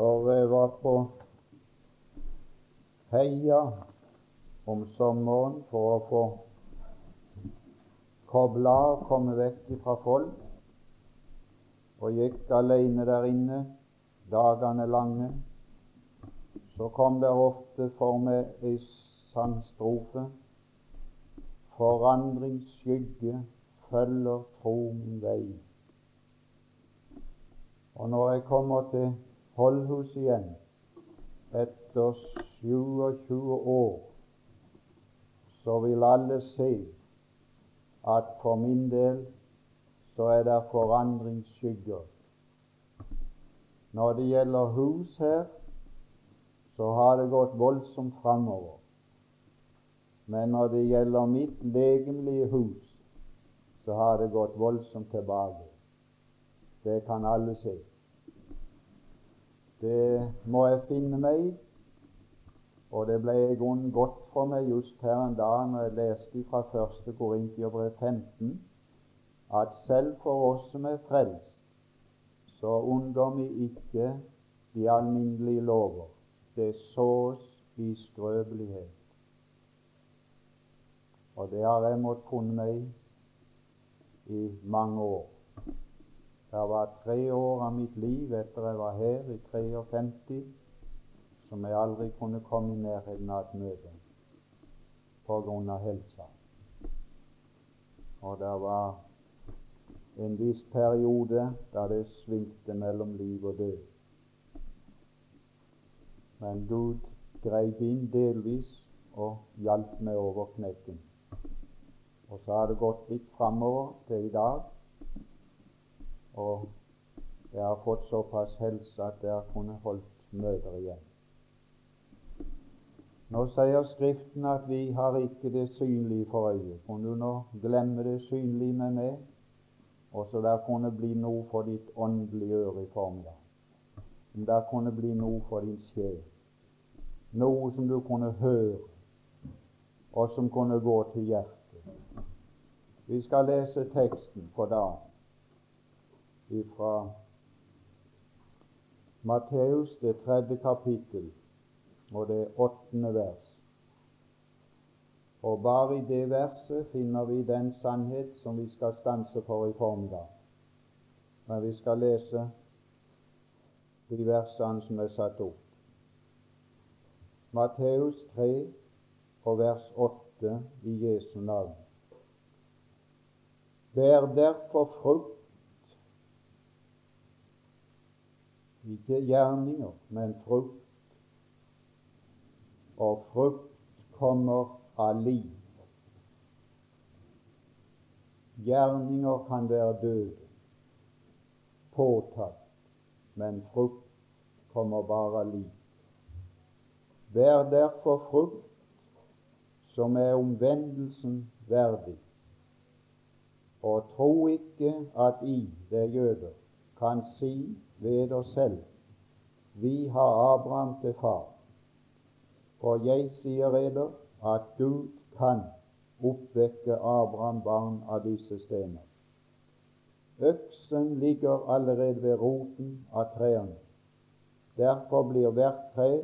Når jeg var på Heia om sommeren for å få koble av, komme vekk fra folk, og gikk alene der inne dagene lange, så kom det ofte for meg ei sangstrofe Forandrings skygge følger tro min vei. Og når jeg kommer til Holdhus igjen etter 27 år, så vil alle se at for min del så er det forandringsskygger. Når det gjelder hus her, så har det gått voldsomt framover. Men når det gjelder mitt legemlige hus, så har det gått voldsomt tilbake. Det kan alle se. Det må jeg finne meg i. Og det ble i grunnen godt for meg just her en dag når jeg leste fra 1. Korintiabrev 15 at selv for oss som er frelst, så unngår vi ikke de alminnelige lover. Det sås i skrøpelighet. Og det har jeg måttet funne meg i mange år. Det var tre år av mitt liv etter jeg var her i 53 som jeg aldri kunne komme i nærheten av et møte av helsa. Og det var en viss periode da det svingte mellom liv og død. Men Gud greip inn delvis og hjalp meg over knekken. Og så har det gått litt framover til i dag, og jeg har fått såpass helse at jeg har kunnet holdt møter igjen. Nå sier Skriften at vi har ikke det synlige for øyet. Kunne du nå glemme det synlige med meg, og så der kunne bli noe for ditt åndelige øre i formiddag? Om det kunne bli noe for din sjel, noe som du kunne høre, og som kunne gå til hjertet. Vi skal lese teksten for dagen fra Matteus, det tredje kapittel, og det åttende vers. Og bare i det verset finner vi den sannhet som vi skal stanse for i formiddag. Men vi skal lese de versene som er satt opp. Matteus 3 og vers 8 i Jesu navn. Vær derfor frukt Ikke gjerninger, men frukt. Og frukt kommer av liv. Gjerninger kan være døde, påtatt, men frukt kommer bare av liv. Vær derfor frukt som er omvendelsen verdig, og tro ikke at I, det er jøder, kan si ved oss selv vi har Abraham til far. Og jeg sier eder at Gud kan oppvekke Abraham barn av disse stener. Øksen ligger allerede ved roten av trærne. Derfor blir hvert tre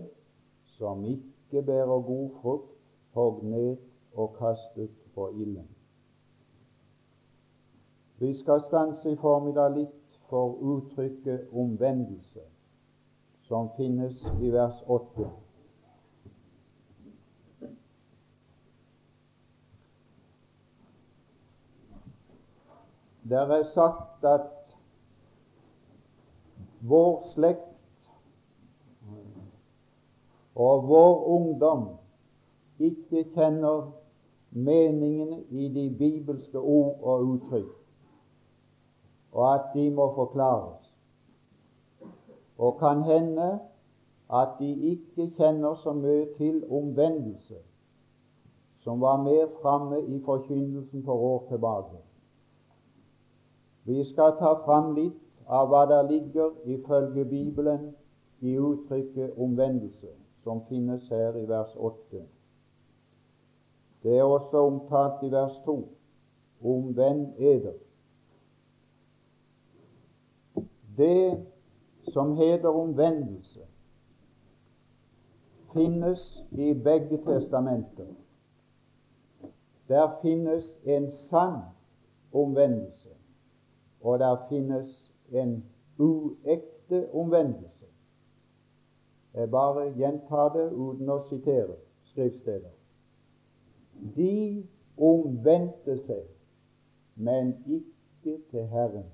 som ikke bærer god frukt, hogd ned og kastet på ilden. Vi skal stanse i formiddag litt for uttrykket omvendelse, som finnes i vers 8. Der er sagt at vår slekt og vår ungdom ikke kjenner meningene i de bibelske ord og uttrykk og at de må forklares. Og kan hende at de ikke kjenner så mye til omvendelse som var mer framme i forkynnelsen for år tilbake. Vi skal ta fram litt av hva der ligger ifølge Bibelen i uttrykket omvendelse, som finnes her i vers 8. Det er også omtalt i vers 2. Omvend eder. Det som heter omvendelse, finnes i begge testamenter. Der finnes en sann omvendelse, og der finnes en uekte omvendelse. Jeg bare gjentar det uten å sitere skriftsteder. De omvendte seg, men ikke til Herren.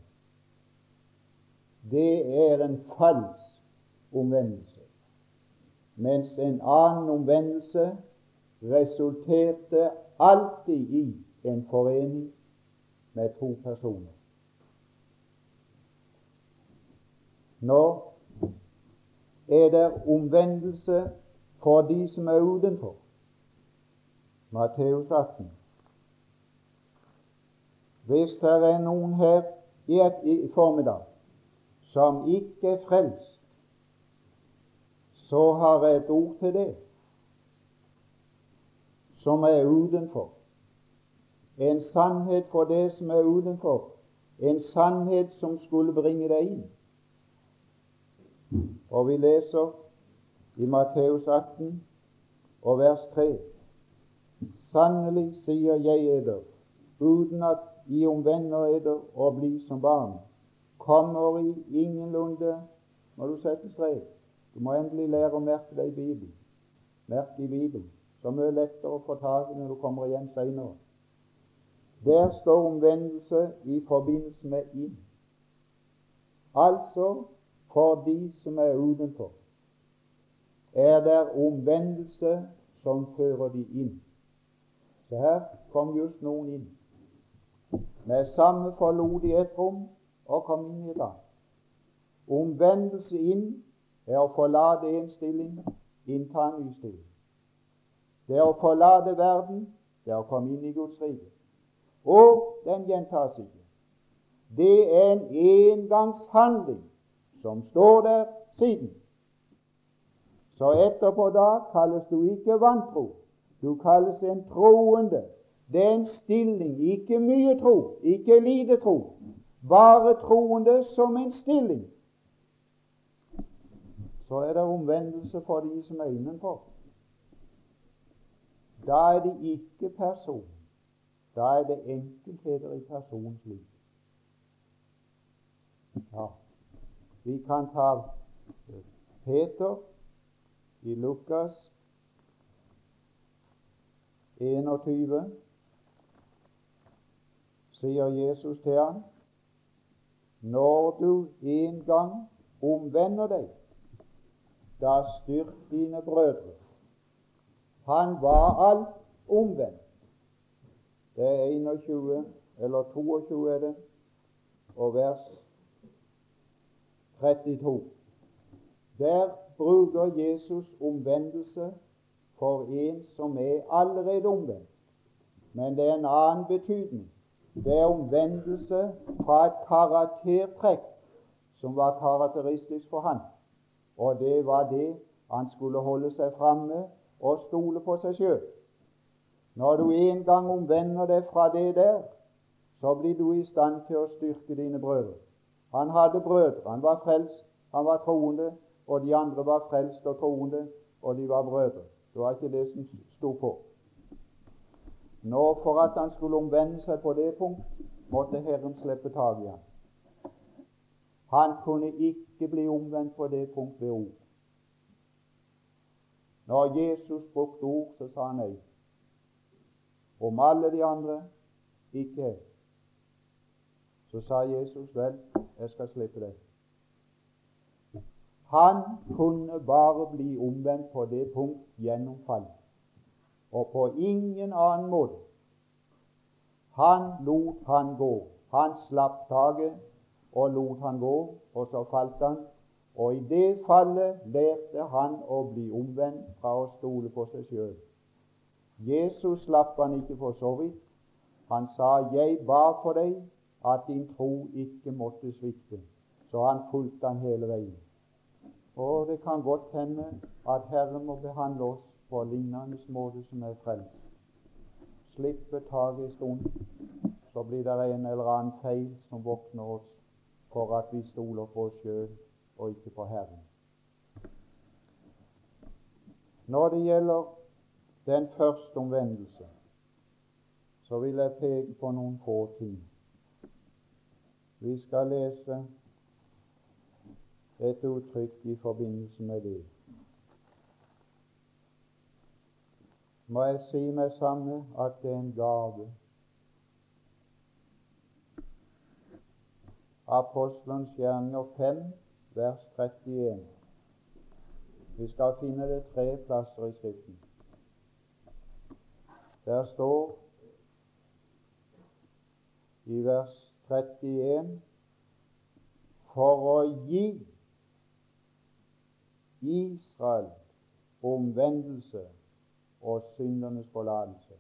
Det er en falsk omvendelse mens en annen omvendelse resulterte alltid i en forening med to personer. Nå er det omvendelse for de som er utenfor. Matteus 18. Hvis det er noen her i, et, i formiddag som ikke er frelst, så har jeg et ord til det som er utenfor. En sannhet for det som er utenfor. En sannhet som skulle bringe deg inn. Og vi leser i Matteus 18 og vers 3. Sannelig sier jeg eder, uten at I omvender eder og blir som barn, kommer I ingenlunde Må du sette strek du må endelig lære å merke deg Bibelen. Merke i Bibelen. Så mye lettere å få tak i når du kommer igjen seinere. Der står omvendelse i forbindelse med inn. Altså for de som er utenfor, er der omvendelse som fører de inn. Så her kom just noen inn. Med samme forlot de et rom og kom inn i annet. Omvendelse inn er å forlate en stilling, innta en ny stilling. Det er å forlate verden, det er å komme inn i Guds rike. Og den gjentas ikke. Det er en engangshandling som står der siden. Så etterpå da kalles du ikke vantro, du kalles en troende. Det er en stilling, ikke mye tro, ikke lite tro, bare troende som en stilling så er det omvendelse for de som er innenfor. Da er det ikke person. Da er det enkeltheter i persons liv. Ja, Vi kan ta eh, Peter i Lukas 21. Sier Jesus til ham, når du en gang omvender deg da styrk dine brødre. Han var alt omvendt. Det er 21, eller 22 er det, og vers 32. Der bruker Jesus omvendelse for en som er allerede omvendt. Men det er en annen betydning. Det er omvendelse fra et karaktertrekk som var karakteristisk for han. Og det var det han skulle holde seg framme og stole på seg sjøl. Når du en gang omvender deg fra det der, så blir du i stand til å styrke dine brødre. Han hadde brødre. Han var frelst, han var troende, og de andre var frelst og troende, og de var brødre. Det var ikke det som sto på. Nå, for at han skulle omvende seg på det punkt, måtte Herren slippe tak i ham. Han kunne ikke bli omvendt på det punkt ved ord. Når Jesus brukte ord, så sa han nei. Om alle de andre ikke Så sa Jesus vel, jeg skal slippe deg. Han kunne bare bli omvendt på det punkt gjennom fall, og på ingen annen måte. Han lot han gå. Han slapp taket og lot han gå, og så falt han. Og i det fallet lærte han å bli omvendt fra å stole på seg sjøl. Jesus slapp han ikke for så vidt. Han sa 'Jeg ba for deg at din tro ikke måtte svikte'. Så han fulgte han hele veien. Og det kan godt hende at Herren må behandle oss på lignende måte som er frelst. Slipper taket en stund, så blir det en eller annen feil som våkner oss for at vi stoler på oss sjøl og ikke på Herren. Når det gjelder den første omvendelse, så vil jeg peke på noen få ting. Vi skal lese et uttrykk i forbindelse med det. Må jeg si med samme at det er en gave. Apostelens gjerninger 5, vers 31. Vi skal finne det tre plasser i Skriften. Der står i vers 31 for å gi Israel omvendelse og syndernes forlatelse.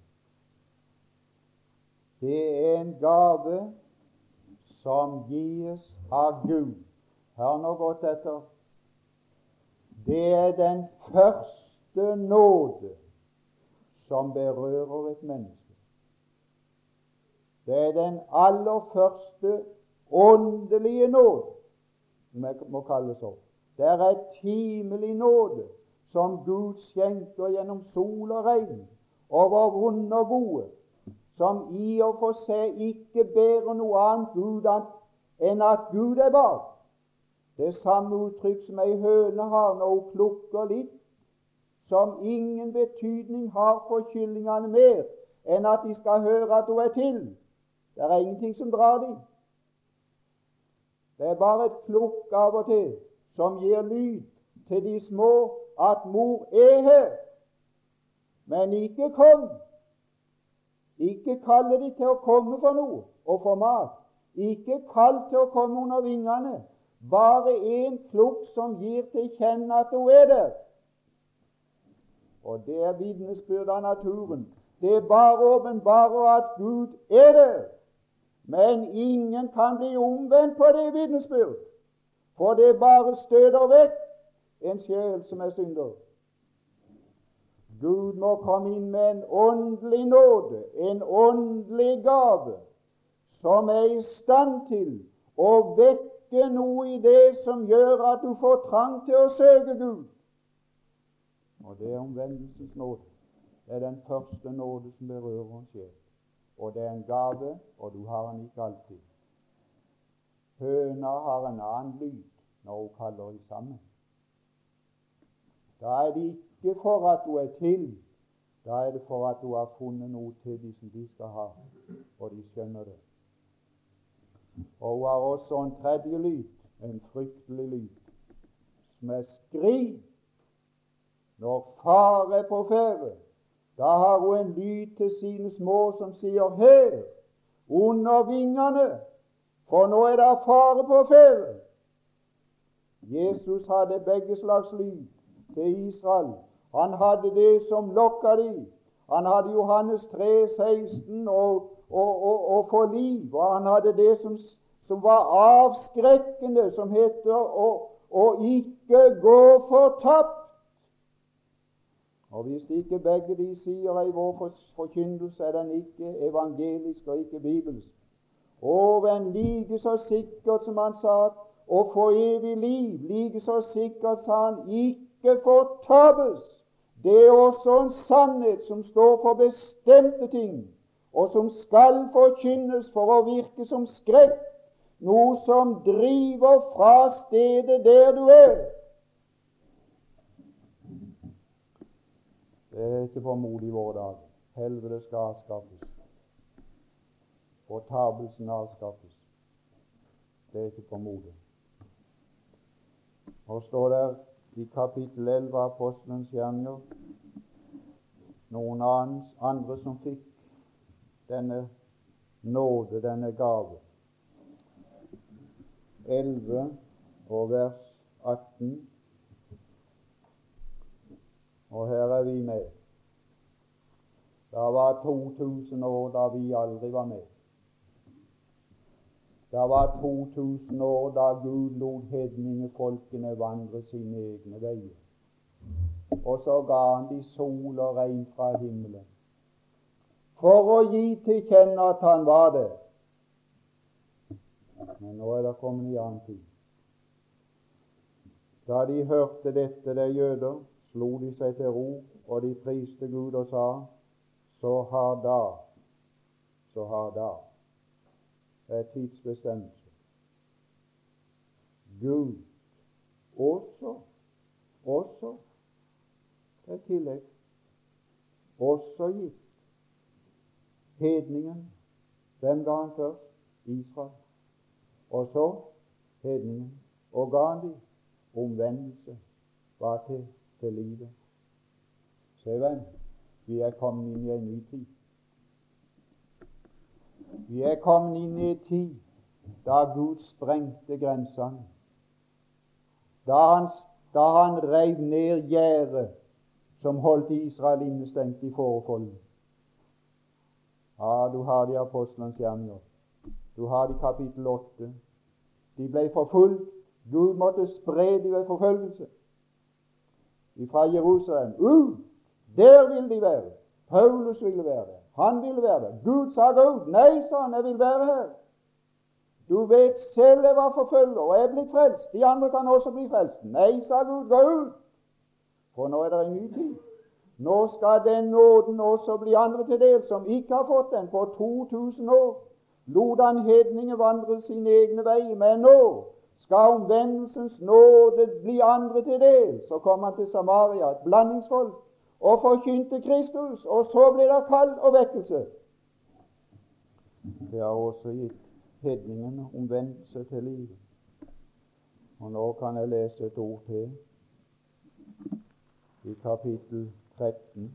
Det er en gave som gis av Gud. Hør nå godt etter. Det er den første nåde som berører et menneske. Det er den aller første åndelige nåde, som jeg må kalle det så. Det er et timelig nåde som Gud skjenker gjennom sol og regn over vonde og gode, som i og for seg ikke bærer noe annet Gud enn at Gud er bak. Det samme uttrykk som ei høne har når hun plukker litt som ingen betydning har for kyllingene mer enn at de skal høre at hun er til. Det er ingenting som drar dem. Det er bare et plukk av og til som gir lyd til de små at mor er her. Men ikke kom. Ikke kalle de til å komme for noe og for mat. Ikke kall til å komme under vingene. Bare en plukk som gir til kjenne at hun er der. Og det er vitnesbyrd av naturen. Det er bare åpenbare at Gud er der. Men ingen kan bli omvendt på det vitnesbyrd, for det bare støter vekk en sjel som er synder. Gud må komme inn med en åndelig nåde, en åndelig gave, som er i stand til å vekke noe i det som gjør at du får trang til å søke Gud. Og det er omvendelsens nåde. Det er den første nåde som berører en sjel og det er en gave, og du har den ikke alltid. Høna har en annen lyd når hun kaller sammen. Da er det ikke for at hun er til, da er det for at hun har funnet noe til de som de skal ha, og de skjønner det. Og hun har også en tredje lyd, en fryktelig lyd, som er skrik når far er på ferde. Da har hun en lyd til sine små som sier 'Her, under vingene, for nå er det fare på ferde'. Jesus hadde begge slags lyd til Israel. Han hadde det som lokka de. Han hadde Johannes 3, 16 og, og, og, og for liv. Og han hadde det som, som var avskrekkende, som heter å, å ikke gå fortapt. Og hvis ikke begge de sier i vår forkynnelse, er den ikke evangelisk og ikke bibelsk. Og men like så sikkert som han sa å få evig liv, like så sikkert sa han ikke fortapes. Det er også en sannhet som står for bestemte ting, og som skal forkynnes for å virke som skrekk, noe som driver fra stedet der du er. Det er ikke for modig i våre dager. Helvete skal avskaffes. Fortapelsen avskaffes. Det er ikke for modig. Nå står der i kapittel 11 av Apostelens gjerninger noen andre som fikk denne nåde, denne gave. 11 og vers 18 og her er vi med. Det var 2000 år da vi aldri var med. Det var 2000 år da Gud lot hedningefolkene vandre sine egne veier. Og så ga han de sol og regn fra himmelen for å gi til kjenne at han var det. Men nå er det kommet en annen tid. Da de hørte dette, de jøder, slo de seg til ro, og de priste Gud og sa, så har da, så har da er tidsbestemmelse. Gud også, også, det er tillegg, også gitt hedningen. Hvem ga han først? Israel. Og så hedningen. Og ga han dem omvendelse. Hva til? Til livet. Se, venn, vi er kommet inn i en ny tid. Vi er kommet inn i en tid da Gud sprengte grensene. Da han, da han reiv ned gjerdet som holdt Israel innestengt i fårefolden. Ja, du har det i apostelens gjerninger. Du har det i kapittel 8. De ble forfulgt. Gud måtte spre dem ved forfølgelse fra Jerusalem. Ut! Der vil de være. Paulus ville være der. Han ville være der. Gud sa ut. Nei, sa han, jeg vil være her. Du vet selv jeg var forfølger og jeg er blitt frelst. De andre kan også bli frelst. Nei, sa Gud, gå ut. For nå er det en ny tid. Nå skal den nåden også bli andre til del som ikke har fått den på 2000 år. Lot han hedninger vandre sin egne vei, men nå skal omvendelsens nåde bli andre til del. Så kom han til Samaria, et blandingsfolk, og forkynte Kristus. Og så ble det fall og vekkelse. Det har også gitt hedningene omvendelse til livet. Og nå kan jeg lese et ord til i kapittel 13.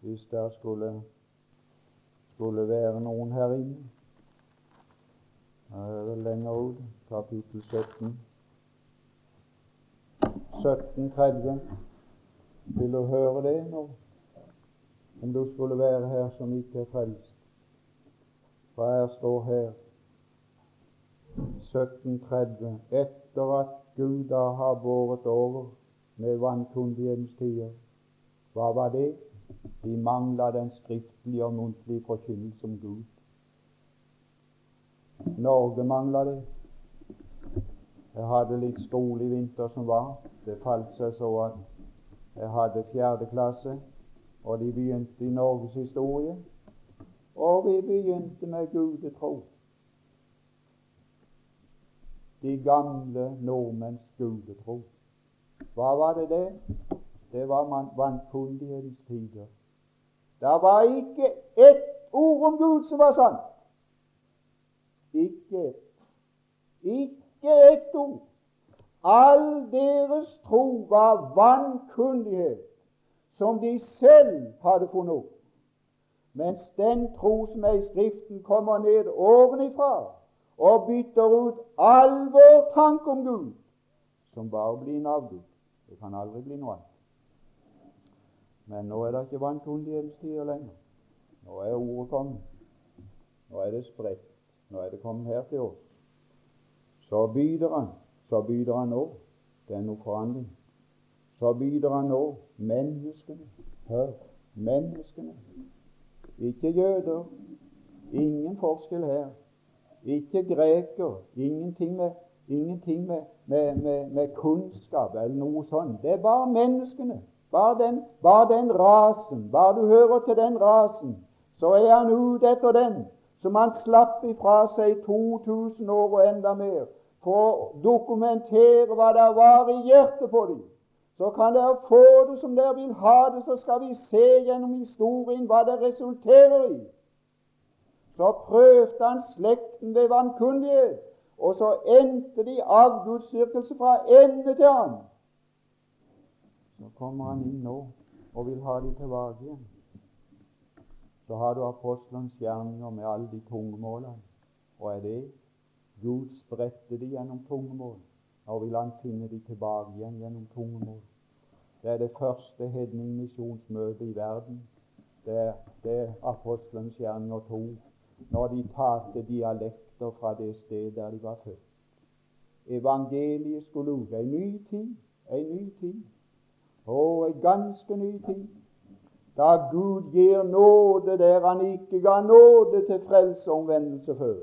Hvis der skulle, skulle være noen her inne. Det er vel lenger ut, kapittel 17. 1730. Vil du høre det nå? Om du skulle være her som ikke er frelst. For jeg står her 1730 etter at Gud da har båret over med vankundighetens tider. Hva var det? De mangla den skriftlige og muntlige forkynnelse om Gud. Norge mangla det. Jeg hadde litt skole i vinter som var. Det falt seg så at jeg hadde fjerde klasse, og de begynte i Norges historie. Og vi begynte med gudetro. De gamle nordmenns gudetro. Hva var det det? Det var vankundighetens tider. Det var ikke ett ord om Gud som var sant. Ikke ett. Ikke ett ord. All deres tro var vankundighet som de selv hadde funnet opp mens den tro som er i Skriften, kommer ned ovenifra og bytter ut all vår tanke om Gud, som bare blir en avgud. Det kan aldri bli noe annet. Men nå er det ikke vankundighetstider lenger. Nå er ordet kommet. Nå er det spredt. Nå er det kommet her til oss. Så byder han. Så byr han nå. Det er noe forandring. Så byr han nå menneskene. Hør, menneskene ikke jøder. Ingen forskjell her. Ikke greker. Ingenting med, ingenting med, med, med, med kunnskap eller noe sånt. Det er bare menneskene. Bare den, bare den rasen. Bare du hører til den rasen, så er han ute etter den som han slapp ifra seg 2000 år og enda mer, for å dokumentere hva det var i hjertet på dem. Så kan dere få det som dere vil ha det, så skal vi se gjennom historien hva det resulterer i. Så prøvde han slekten ved vankundighet, og så endte de avgudsdyrkelse fra ende til annen. Så kommer han inn nå og vil ha de tilbake igjen. Så har du apostelens gjerninger med alle de tungemålene. Og er det Gud spredte de gjennom tungemål. Nå vil han finne de tilbake igjen gjennom tungemål. Det er det første hedningmisjonsmøtet i verden. Det er, det er apostelens gjerninger to, når de talte dialekter fra det sted der de var født. Evangeliet skulle ut. En ny tid. En ny tid. Og en ganske ny tid. Da Gud gir nåde der han ikke ga nåde til frelse og omvendelse før.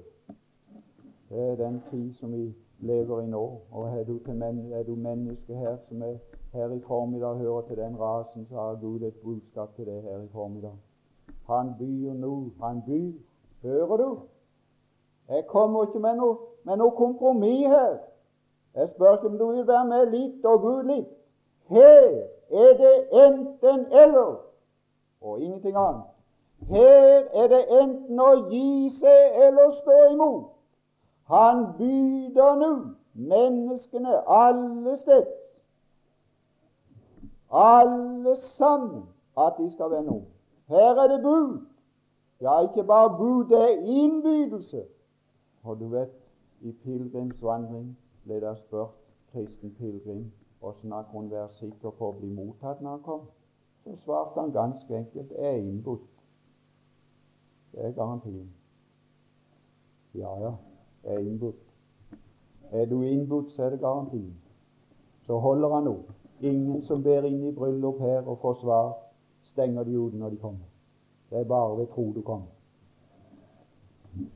Det er den tid som vi lever i nå. Og er du, men, er du menneske her som er her i formiddag hører til den rasen, så har Gud et budskap til deg her i formiddag. Han byr nå. Han byr. Hører du? Jeg kommer ikke med noe, med noe kompromiss her. Jeg spør ikke om du vil være med litt og Gud litt. Her er det enten eller og ingenting annet. Her er det enten å gi seg eller stå imot. Han byder nå menneskene alle steds, alle sammen, at de skal vende om. Her er det bud. Ja, ikke bare bud, det er innbydelse. Og du vet, i pilegrimsvandring ble det spurt kristen pilegrim hvordan han kunne være sikker på å bli mottatt når han kom. Så svarte han ganske enkelt jeg er innbudt. Det er garantien. Ja, ja, er innbudt. Er du innbudt, så er det garantien. Så holder han opp. Ingen som ber inn i bryllup her og får svar, stenger de ute når de kommer. Det er bare ved tro du kommer.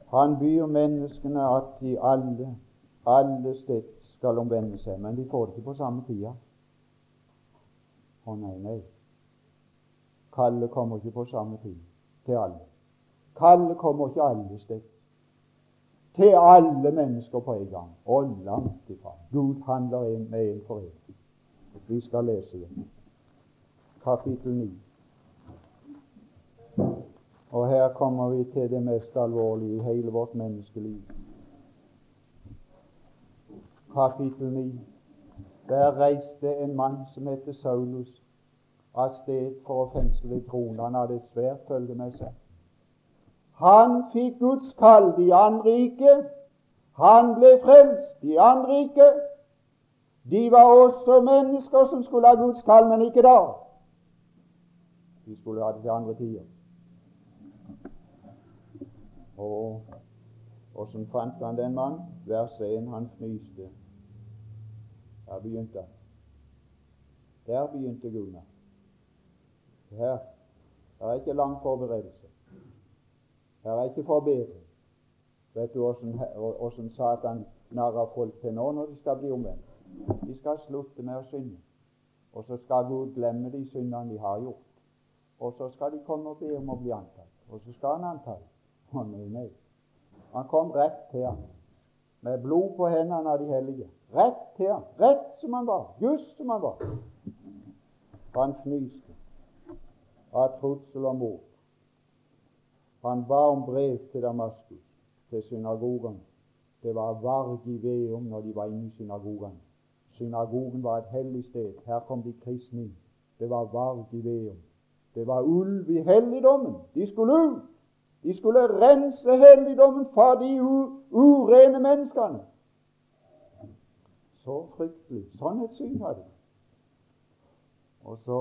Han byr menneskene at de alle, alle sted skal omvende seg, men de får det ikke på samme tida. Å nei, nei. Kallet kommer ikke på samme tid til alle. Kallet kommer ikke alle steder. Til alle mennesker på en gang, og langt ifra. Gud handler med en for en. Vi skal lese det. Kapittel 9. Og her kommer vi til det mest alvorlige i hele vårt menneskeliv. Kapittel 9. Der reiste en mann som heter Saulus, av sted for å fengsle tronen. Han hadde et svært følge med seg. Han fikk Guds kall i andre rike. Han ble frelst i andre rike. De var også mennesker som skulle ha Guds kall, men ikke da. De skulle ha det til andre tider. Og åssen fant han den mann? Vers 1. Han fnyste. Der begynte han. Der begynte Gunnar. Her det er ikke lang forberedelse. Her er ikke forbedring. Vet du åssen Satan narrer folk til nå når de skal bli omvendt? De skal slutte med å synde. Og så skal Gud glemme de syndene de har gjort. Og så skal de komme og be om å bli antatt. Og så skal han anta dem. Han kom rett til ham med blod på hendene av de hellige. Rett til ham. Rett som han var. Just som han var. Han fnyste av trussel og mord. Han ba om brev til Damaskus, til synagogen. Det var varg i Veum når de var inne i synagogen. Synagogen var et hellig sted. Her kom de kristne inn. Det var varg i Veum. Det var ulv i helligdommen. De skulle ut. De skulle rense helligdommen fra de urene menneskene. Så fryktelig. Sånn et syn hadde de. Og så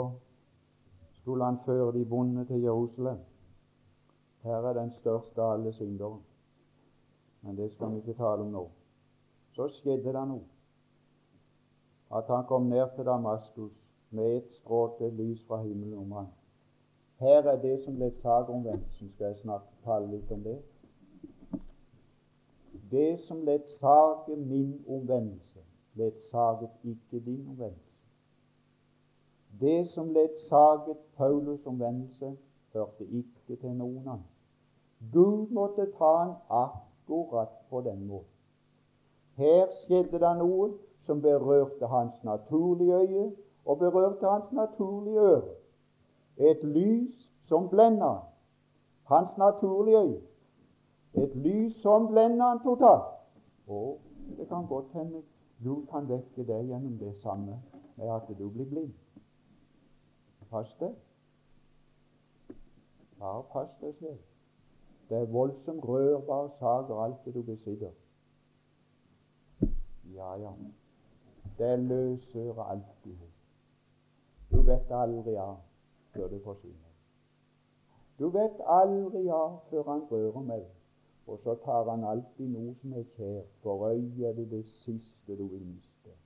skulle han føre de bonde til Jerusalem. Her er den største av alle syndere. Men det skal vi ikke tale om nå. Så skjedde det noe. At han kom ned til Damaskus med et stråte lys fra himmelen om ham. Her er det som ledsager omvendelsen. Skal jeg snakke, tale litt om det? Det som ledsager min omvendelse, ledsaget ikke din omvendelse. Det som ledsaget Paulus' omvendelse, hørte ikke til noen annen. Gud måtte ta han akkurat på den måten. Her skjedde det noe som berørte hans naturlige øye og berørte hans naturlige øre. Et lys som blenda han. Hans naturlige øye. Et lys som blenda han totalt. Og det kan godt hende Gud kan vekke deg gjennom det samme med at du blir blind. Pass deg. Bare pass deg selv. Det er voldsomt rørbare saker, alt det du besitter. Ja, ja. Det løsører alltid. Du vet aldri av før det forsvinner. Du vet aldri av før han rører med Og så tar han alltid noe som er kjært. For øyet er det det siste du vil miste.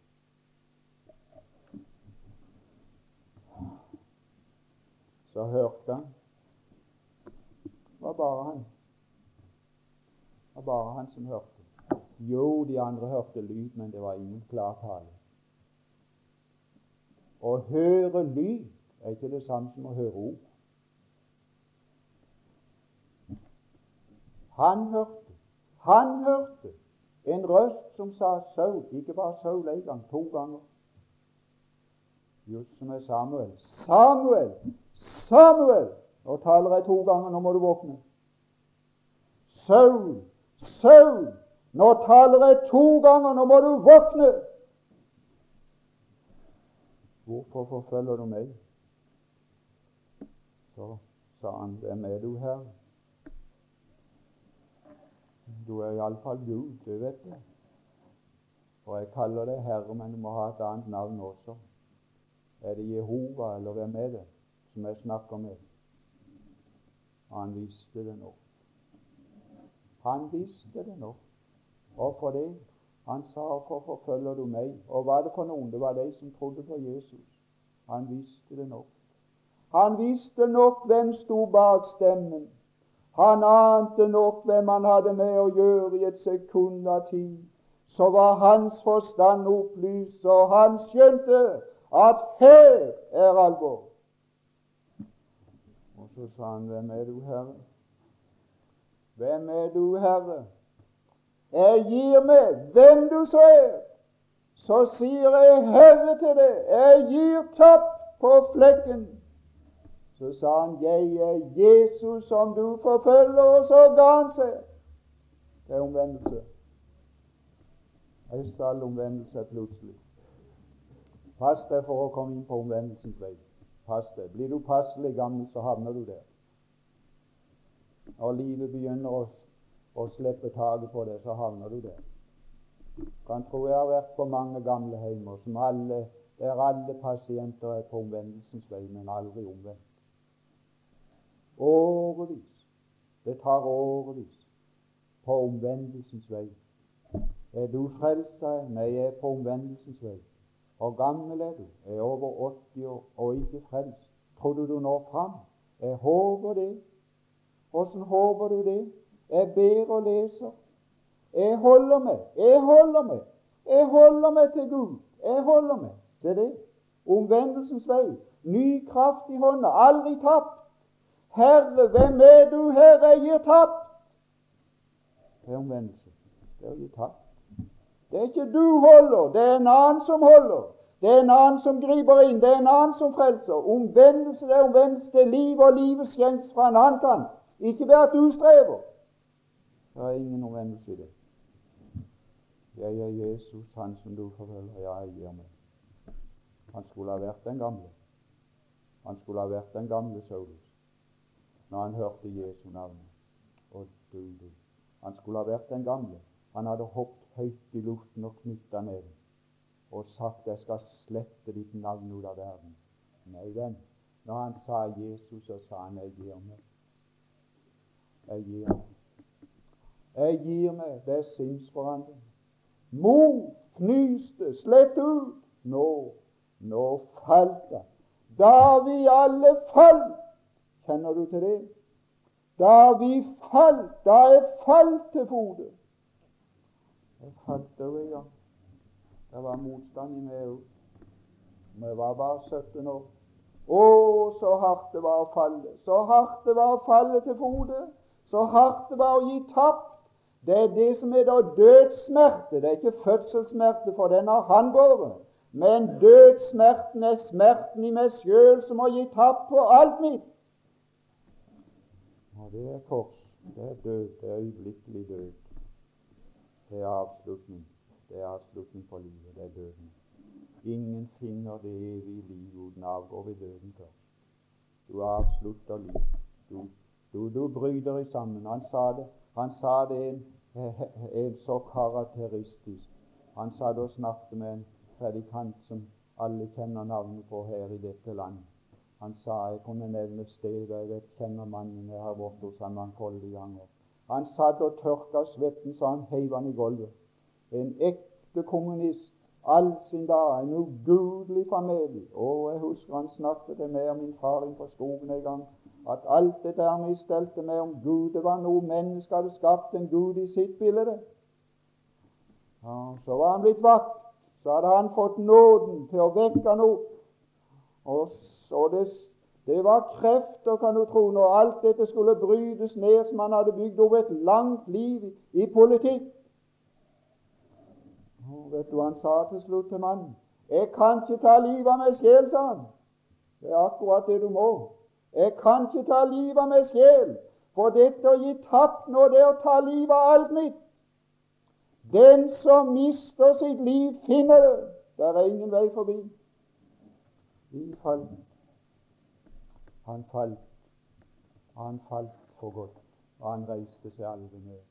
så hørte han. Det var bare han. Var bare han som hørte. Jo, de andre hørte lyd, men det var ingen klartale. Å høre lyd er ikke det samme som å høre ord. Han hørte, han hørte en røst som sa Saul, ikke bare Saul en gang, to ganger. Just som er Samuel. Samuel! Samuel! Nå taler jeg to ganger, nå må du våkne. Saul! Saul! Nå taler jeg to ganger, nå må du våkne! Hvorfor forfølger du meg? Så sa han, hvem er du, Herre? Du er iallfall Gud, det vet jeg. Og jeg kaller deg Herre, men du må ha et annet navn også. Er det Jehova, eller hvem er det som jeg snakker med? Han viste det nok. Han visste det nok. Hvorfor det? Han sa, 'Hvorfor forfølger du meg?' Og hva er det for noen? Det var de som trodde på Jesus. Han visste det nok. Han visste nok hvem sto bak stemmen. Han ante nok hvem han hadde med å gjøre i et sekund av tid. Så var hans forstand opplyst, og han skjønte at her er alvor. Og så sa han, 'Hvem er du, Herre?' Hvem er du, Herre? Jeg gir meg hvem du så er. Så sier jeg Herre til deg, jeg gir tapp på flekken. Så sa han, 'Jeg er Jesus som du forfølger', og så ga han seg. Det er omvendelse. Ei stall omvendelse plutselig. Pass deg for å komme inn på omvendelsens vei. Pass deg. Blir du passelig gammel, så havner du der. Når livet begynner å, å slippe taket på deg, så havner du der. Kan tro jeg har vært på mange gamle heimer som alle, der alle pasienter er på omvendelsens vei, men aldri omvendt. Årevis. Det tar årevis på omvendelsens vei. Er du frelst? Nei, jeg er på omvendelsens vei. Hvor gammel er du? Jeg er over 80 år og ikke frelst. Tror du du når fram? Jeg håper det. Åssen håper du det? Jeg ber og leser. Jeg holder meg. Jeg holder meg. Jeg holder meg til Gud. Jeg holder meg. Se det. Omvendelsens vei. Ny kraft i hånda. Aldri tapt. Herre, hvem er du, Herre? Jeg gir tapt. Det er omvendelse. Det er å tapt. Det er ikke du holder, det er en annen som holder. Det er en annen som griper inn, det er en annen som frelser. Omvendelse det er omvendelse til liv, og livet skjenks fra en annen kant. Ikke ved at du strever. Det er ingen omvendelse i det. Jeg er Jesus, han som du forfølger. Ja, jeg gir meg. Han skulle ha vært den gamle. Han skulle ha vært den gamle Saulus når han hørte Jesu navn. Og du, du. Han skulle ha vært den gamle. Han hadde hoppet høyt i luften og knytta ned og sagt 'Jeg skal slette ditt navn ut av verden'. Nei, venn. Når han sa Jesus, så sa han 'Jeg gir meg'. Jeg gir meg. Jeg gir meg. Det er sinnsforandring. Mor fnyste, slett ut. Nå, nå falt det. Da vi alle falt, Kjenner du til det? Da vi falt, da jeg falt til fote Jeg falt over gang. Det var motstand i meg òg. Vi var bare 17 år. Å, så hardt det var å falle. Så hardt det var å falle til fote. Så hardt det var å gi tapt. Det er det som er da dødssmerte. Det er ikke fødselssmerte, for den har han båret. Men dødssmerten er smerten i meg sjøl som har gitt tapt på alt mitt. Og det er kors. Det er død. Det er øyeblikkelig død. Det er avslutning. Det er avslutning for livet. Det er døden. Ingen finner det evige liv uten avgår ved døden først. Du avslutter livet. Du, du, du bryter deg sammen. Han sa det, han sa det en, en så karakteristisk. Han sa og snakket med en predikant som alle kjenner navnet på her i dette landet. Han sa jeg kunne nevne stedet, jeg vet kjenner mannen, jeg har vært hos ham mangfoldige ganger. Han satt og tørka svetten så han heiv han i gulvet. En ekte kommunist all sin dag, en ugudelig familie. Å, jeg husker han snakket til meg og min far inn på skogen en gang, at alt det der vi med om Gud, det var noe mennesket hadde skapt en Gud i sitt bilde. Ja, så var han blitt vakt. Så hadde han fått nåden til å vekke opp. Og så det, det var krefter, kan du tro, når alt dette skulle brytes ned, som han hadde bygd opp et langt liv i politikk. Og vet du han sa til slutt til mannen? 'Jeg kan ikke ta livet av meg sjel', sa han. Det er akkurat det du må. Jeg kan ikke ta livet av meg sjel, for dette å gi tapt nå, det er å ta livet av alt mitt. Den som mister sitt liv, finner det. Det er ingen vei forbi. Vi falt. Han falt. Han falt for godt, og han reiste seg aldri ned.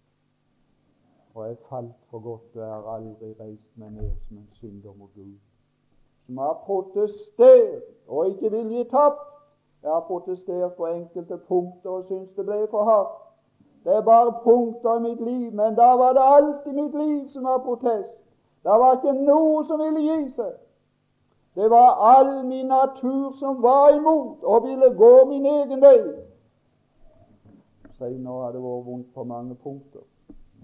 Og jeg falt for godt, og jeg har aldri reist meg ned som en synder mot Gud. Som har protestert og ikke vil gi tapt. Jeg har protestert på enkelte punkter og syns det ble for hardt. Det er bare punkter i mitt liv, men da var det alt i mitt liv som var protest. Det var ikke noe som ville gi seg. Det var all min natur som var imot og ville gå min egen vei. Senere har det vært vondt på mange punkter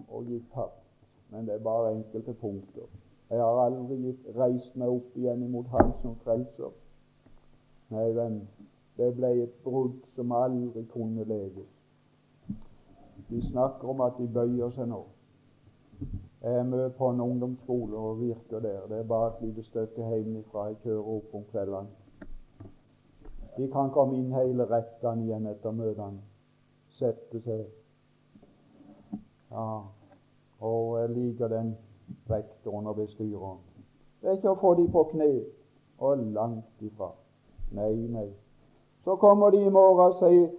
og gitt tapt, men det er bare enkelte punkter. Jeg har aldri reist meg opp igjen imot Han som frelser. Nei, venn, det ble et brudd som aldri kunne leges. De snakker om at de bøyer seg nå. Jeg er med på en ungdomsskole og virker der. Det er bare et lite stykke hjemmefra. Jeg kjører opp om kveldene. De kan komme inn hele rekkene igjen etter møtene. Sette seg. Ja, og jeg liker den rektoren og bestyreren. Det er ikke å få de på kne, og langt ifra. Nei, nei. Så kommer de i morgen og sier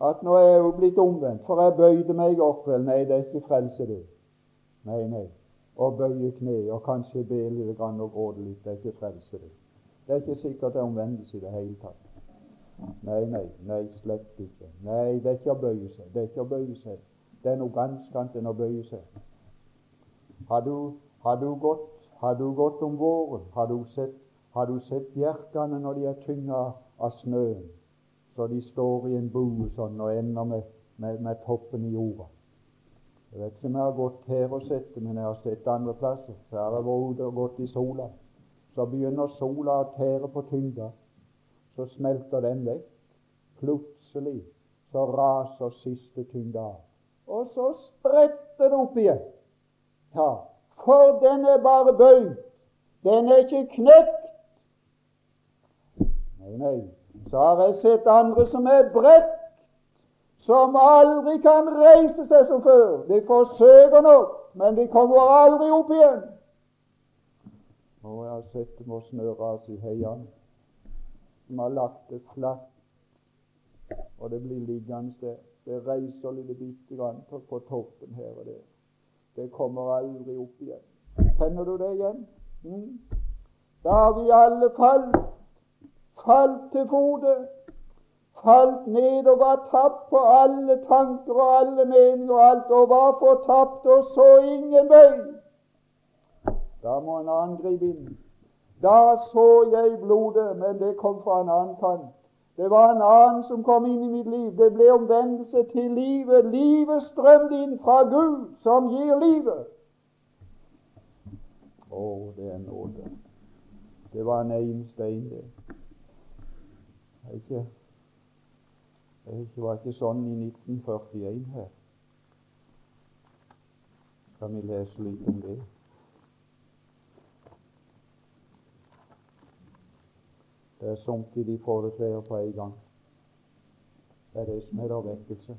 at nå er jeg jo blitt omvendt, for jeg bøyde meg i går kveld. Nei, det er ikke frelse, det. Nei, nei. Å bøye kne og kanskje be litt grann og gråte litt, det er ikke frelse, det. Det er ikke sikkert det er omvendelse i det hele tatt. Nei, nei, nei, slett ikke. Nei, det er ikke å bøye seg. Det er ikke å bøye seg. Det er noe ganske annet enn å bøye seg. Har du, har du, gått, har du gått om våren, har du sett, sett bjerkene når de er tynga av snøen? Så de står i en bue sånn og ender med, med, med, toppen i jorda. Jeg vet ikke om jeg har gått her og sett det, men jeg har sett det andre plasser. Så har jeg vært ute og gått i sola. Så begynner sola å tære på tyngda. Så smelter den vekk. Plutselig så raser siste tyngda av. Og så spretter det opp igjen. Ja, for den er bare bøyd. Den er ikke knekt. Nei, nei, så har jeg sett andre som er bredt, som aldri kan reise seg som før. De forsøker nok, men de kommer aldri opp igjen. Og jeg har sett dem å snøras i heiene, som har lagt det flatt, og det blir liggende der. Det reiser litt bitte grann på, på toppen her og der. Det kommer aldri opp igjen. Kjenner du det igjen? Mm? Da har vi alle falt falt til fode, falt ned og var tapt på alle tanker og alle meninger og alt, og var fortapt og så ingen vei. Da må en angripe inn. Da så jeg blodet, men det kom fra en annen kant. Det var en annen som kom inn i mitt liv. Det ble omvendelse til livet. Livet strømte inn fra Gud, som gir livet. Å, det er nåde. Det var en einstein, det ikke, det var ikke sånn i 1941 her. Kan vi lese litt om det? Det er sunket de det på en gang. Det er det som heter vekkelse.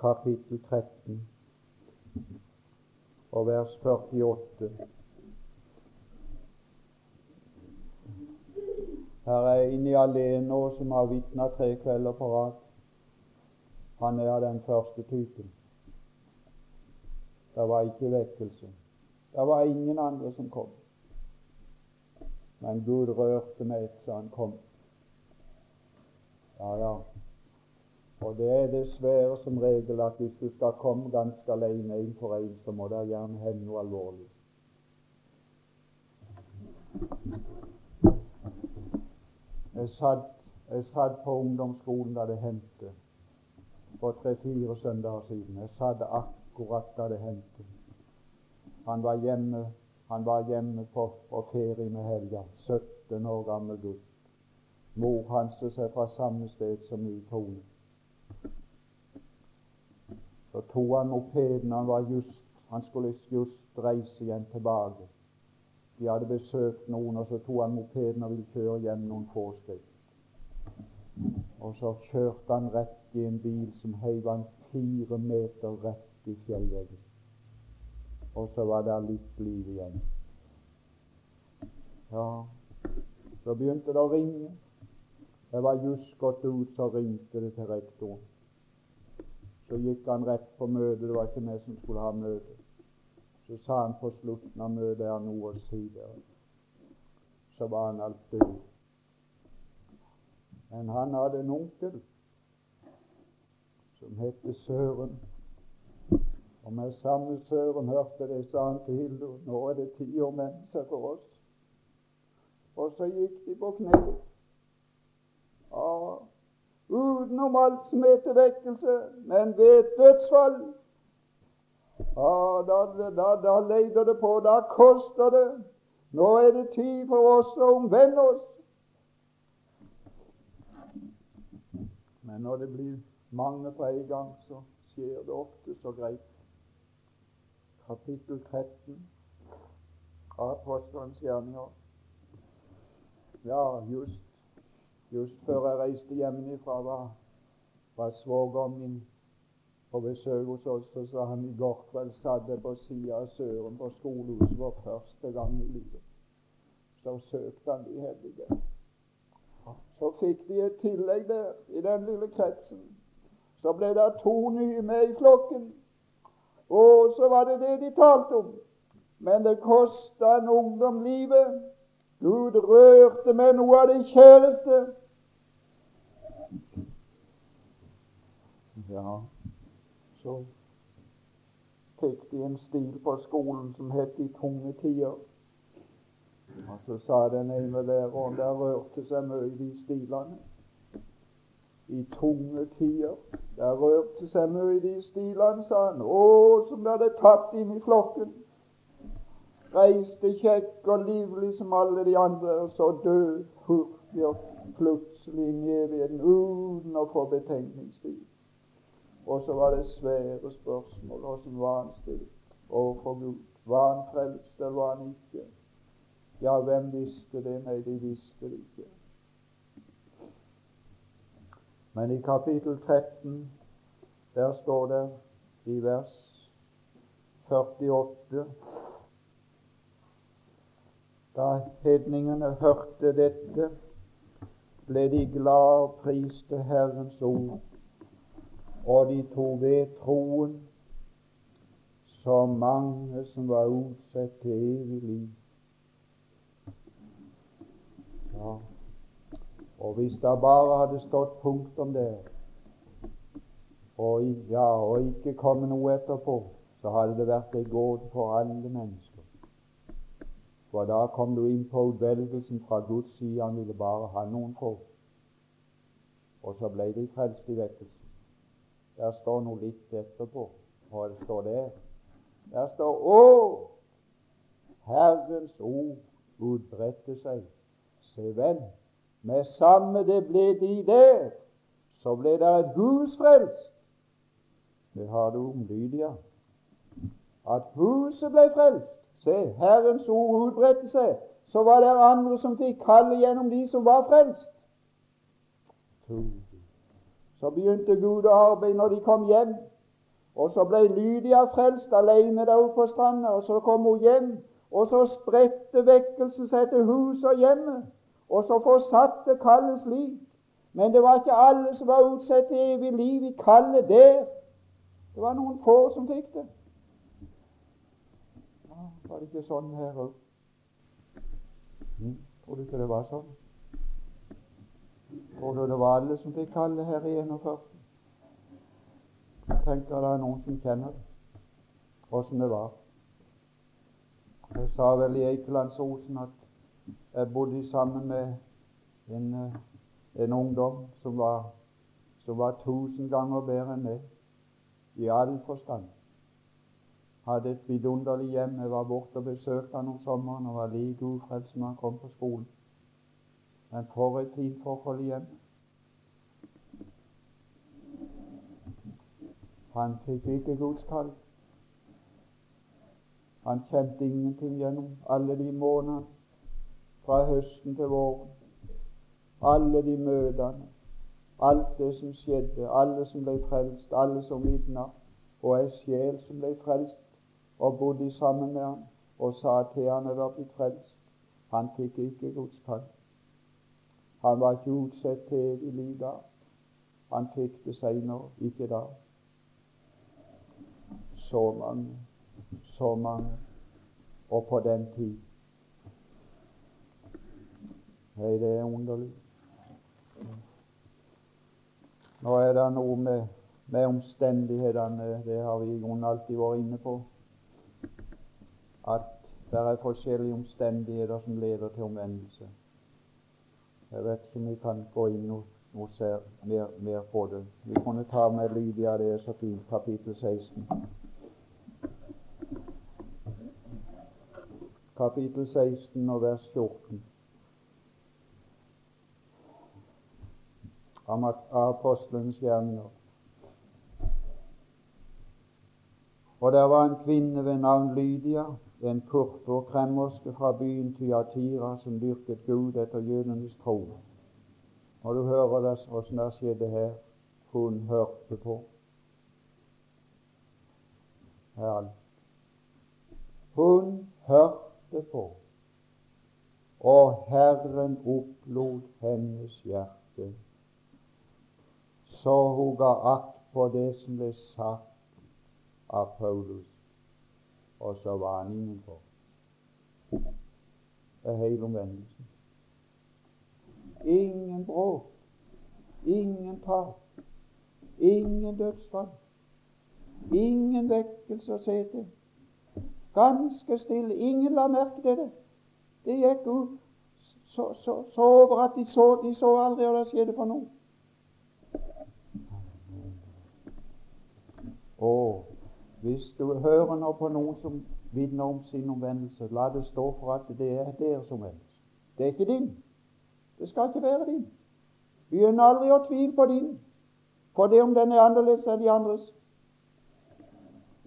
Kapittel 13 og vers 48. Her er en i alene som har vitna tre kvelder på rad. Han er av den første typen. Det var ikke vekkelse. Det var ingen andre som kom. Men Gud rørte meg så han kom. Ja, ja. Og det er dessverre som regel at hvis du skal komme ganske alene inn for en, så må det gjerne hende noe alvorlig. Jeg satt, jeg satt på ungdomsskolen da det hendte, for tre-fire søndager siden. Jeg satt akkurat da det hendte. Han var hjemme han var hjemme på, på ferie med helga. 17 år gammel gutt. Mor hans er fra samme sted som min kone. Så tok han mopeden. Han, var just, han skulle just reise igjen tilbake. De hadde besøkt noen, og så tok han mopeden og ville kjøre hjem noen få skritt. Og så kjørte han rett i en bil som heiv han fire meter rett i fjellveggen. Og så var det litt liv igjen. Ja, så begynte det å ringe. Jeg var just gått ut, så ringte det til rektoren. Så gikk han rett på møtet. Det var ikke vi som skulle ha møte. Så sa han på slutten av møtet er noe å si der. Så var han alt død. Men han hadde en onkel som het Søren. Og med samme Søren hørte det, sa han til Hildur, nå er det ti år mennesker for oss. Og så gikk de på kne. Ja, utenom alt som heter vekkelse, men ved et dødsfall ja, da, da, da leter det på, da koster det. Nå er det tid for oss å omvende oss. Men når det blir mange på en gang, så skjer det ofte så greit. Kapittel 13 av Apostelens gjerninger. Ja, just, just før jeg reiste hjemmefra, var, var svogeren min på besøk hos oss, og sa han i går kveld satt på sida av Søren på skolehuset for første gang i livet. Så søkte han de hellige. Så fikk de et tillegg der, i den lille kretsen. Så ble det to nye med i flokken. Og så var det det de talte om. Men det kosta en ungdom livet. Gud rørte med noe av det kjæreste. Ja, så fikk de en stil på skolen som het De tunge tider. Og så sa den ene læreren der rørte seg mye i de stilene. I tunge tider. Der rørte seg mye i de stilene, sa han. Å, som det hadde tatt inn i flokken. Reiste kjekk og livlig som alle de andre, og så død hurtig og plutselig inn i evigheten uten å få betenkningstid. Og så var det svære spørsmål. Åssen var han stilt overfor Gud? Var han frelst, eller var han ikke? Ja, hvem visste det? Nei, de visste det ikke. Men i kapittel 13, der står det i vers 48 Da hedningene hørte dette, ble de glad og priste Herrens ord, og de tok ved troen så mange som var utsatt til evig liv. Ja. Og hvis det bare hadde stått punktum der, og, ja, og ikke kommet noe etterpå, så hadde det vært en gåte for alle mennesker. For da kom du inn på utvelgelsen fra Guds side. Han ville bare ha noen få. Og så ble de frelst i vekkelsen. Der står noe litt etterpå. Hva det står der? Der står Å! Herrens ord utbredte seg Se vel, med samme det ble de der, så ble det et hus frelst. Det har du om Lydia. At huset ble frelst. Se, Herrens ord utbredte seg. Så var det andre som fikk kalle gjennom de som var frelst. Så begynte Gud å arbeide når de kom hjem. Og så ble Lydia frelst alene der oppe på stranda. Og så kom hun hjem, og så spredte vekkelsen seg til huset og hjemmet. Og så fortsatte kallet slik. Men det var ikke alle som var utsatt til evig liv i kallet der. Det var noen få som fikk det. Var det ikke sånn her òg? Tror du ikke det var sånn? Du det var alle som fikk kallet her i 41? Jeg tenker det er noen som kjenner det, åssen det var. Jeg sa vel i Eikelandsosen at jeg bodde sammen med en, eh, en ungdom som var, som var tusen ganger bedre enn meg i all forstand. Hadde et vidunderlig hjem. Jeg var borte og besøkte han om sommeren og var like ufrelst som han kom på skolen. Men for et fint forhold igjen. Han fikk ikke Guds. Han kjente ingenting gjennom alle de månedene fra høsten til våren. Alle de møtene, alt det som skjedde, alle som ble frelst, alle som vitna, og ei sjel som ble frelst og bodde sammen med han og sa til han hadde blitt frelst. Han fikk ikke Guds. Han var ikke utsett til i livet. Han fikk det seinere, ikke da. Så mange, så mange, og på den tid. Nei, det er underlig. Nå er det noe med, med omstendighetene, det har vi i alltid vært inne på, at det er forskjellige omstendigheter som leder til omvendelse. Jeg vet ikke om vi kan gå inn noe, noe mer, mer, på det. Vi kunne ta med Lydia, det er så fint, kapittel 16. Kapittel 16 og vers 14. Om apostelens gjerninger. Og der var en kvinne ved navn Lydia, en purpur kremmerske fra byen Tyatira som dyrket Gud etter jødenes tro. Og du hører åssen det skjedde her. Hun hørte på. Herlig. Hun hørte på, og Herren opplot hennes hjerte. Så hun ga akt på det som ble sagt av Paulus og så var han innenfor. Det er hele omvendelsen. Ingen bråk, ingen tap, ingen dødsfall, ingen vekkelse å se til. Ganske stille. Ingen la merke til det. Det gikk ut så, så, så over at de så, de så aldri hva det skjedde for noe. Og hvis du hører nå på noen som vitner om sin omvendelse, la det stå for at det er deres omvendelse. Det er ikke din. Det skal ikke være din. Begynn aldri å tvile på din, for det om den er annerledes enn de andres.